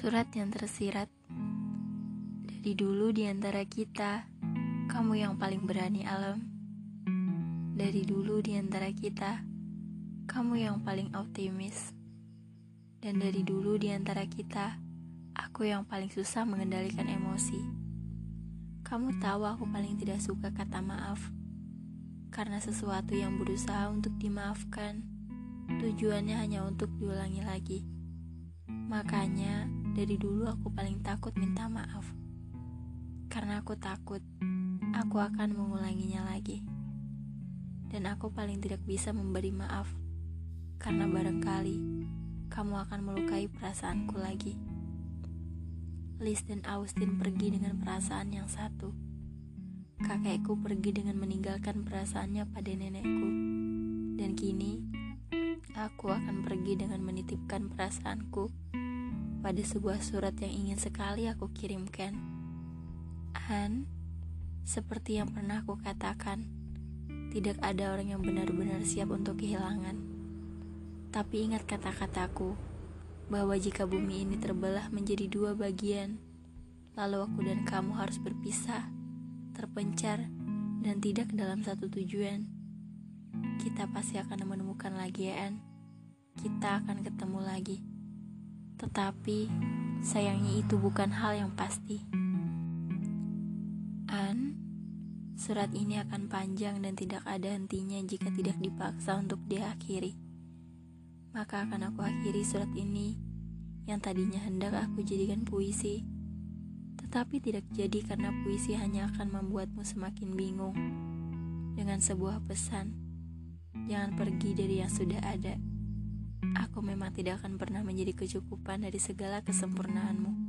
Surat yang tersirat. Dari dulu di antara kita Kamu yang paling berani alam. Dari dulu di antara kita Kamu yang paling optimis. Dan dari dulu di antara kita Aku yang paling susah mengendalikan emosi. Kamu tahu aku paling tidak suka kata maaf. Karena sesuatu yang berusaha untuk dimaafkan Tujuannya hanya untuk diulangi lagi. Makanya, dari dulu aku paling takut minta maaf. Karena aku takut aku akan mengulanginya lagi. Dan aku paling tidak bisa memberi maaf. Karena barangkali kamu akan melukai perasaanku lagi. Liz dan Austin pergi dengan perasaan yang satu. Kakekku pergi dengan meninggalkan perasaannya pada nenekku. Dan kini, aku akan pergi dengan menitipkan perasaanku pada sebuah surat yang ingin sekali aku kirimkan. Han, seperti yang pernah aku katakan, tidak ada orang yang benar-benar siap untuk kehilangan. Tapi ingat kata-kataku, bahwa jika bumi ini terbelah menjadi dua bagian, lalu aku dan kamu harus berpisah, terpencar, dan tidak dalam satu tujuan. Kita pasti akan menemukan lagi ya, An. Kita akan ketemu lagi. Tetapi sayangnya itu bukan hal yang pasti. An, surat ini akan panjang dan tidak ada hentinya jika tidak dipaksa untuk diakhiri. Maka akan aku akhiri surat ini yang tadinya hendak aku jadikan puisi. Tetapi tidak jadi karena puisi hanya akan membuatmu semakin bingung. Dengan sebuah pesan, jangan pergi dari yang sudah ada. Aku memang tidak akan pernah menjadi kecukupan dari segala kesempurnaanmu.